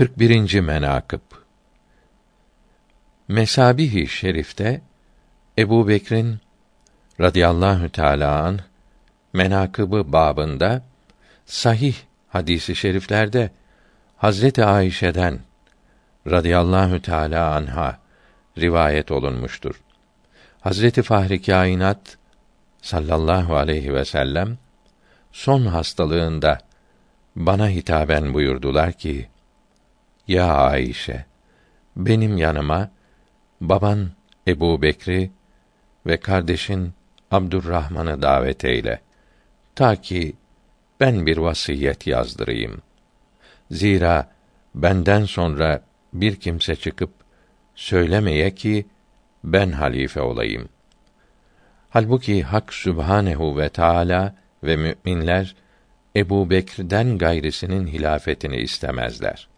41. menakıb Mesabih-i Şerif'te Ebu Bekir'in radıyallahu teâlâ anh, menakıbı babında sahih hadisi şeriflerde Hazreti Ayşe'den radıyallahu teâlâ anha rivayet olunmuştur. Hazreti Fahri Kainat sallallahu aleyhi ve sellem son hastalığında bana hitaben buyurdular ki: Ya Ayşe, benim yanıma baban Ebu Bekri ve kardeşin Abdurrahman'ı davet eyle. Ta ki ben bir vasiyet yazdırayım. Zira benden sonra bir kimse çıkıp söylemeye ki ben halife olayım. Halbuki Hak Sübhanehu ve Teala ve müminler Ebu Bekir'den gayrisinin hilafetini istemezler.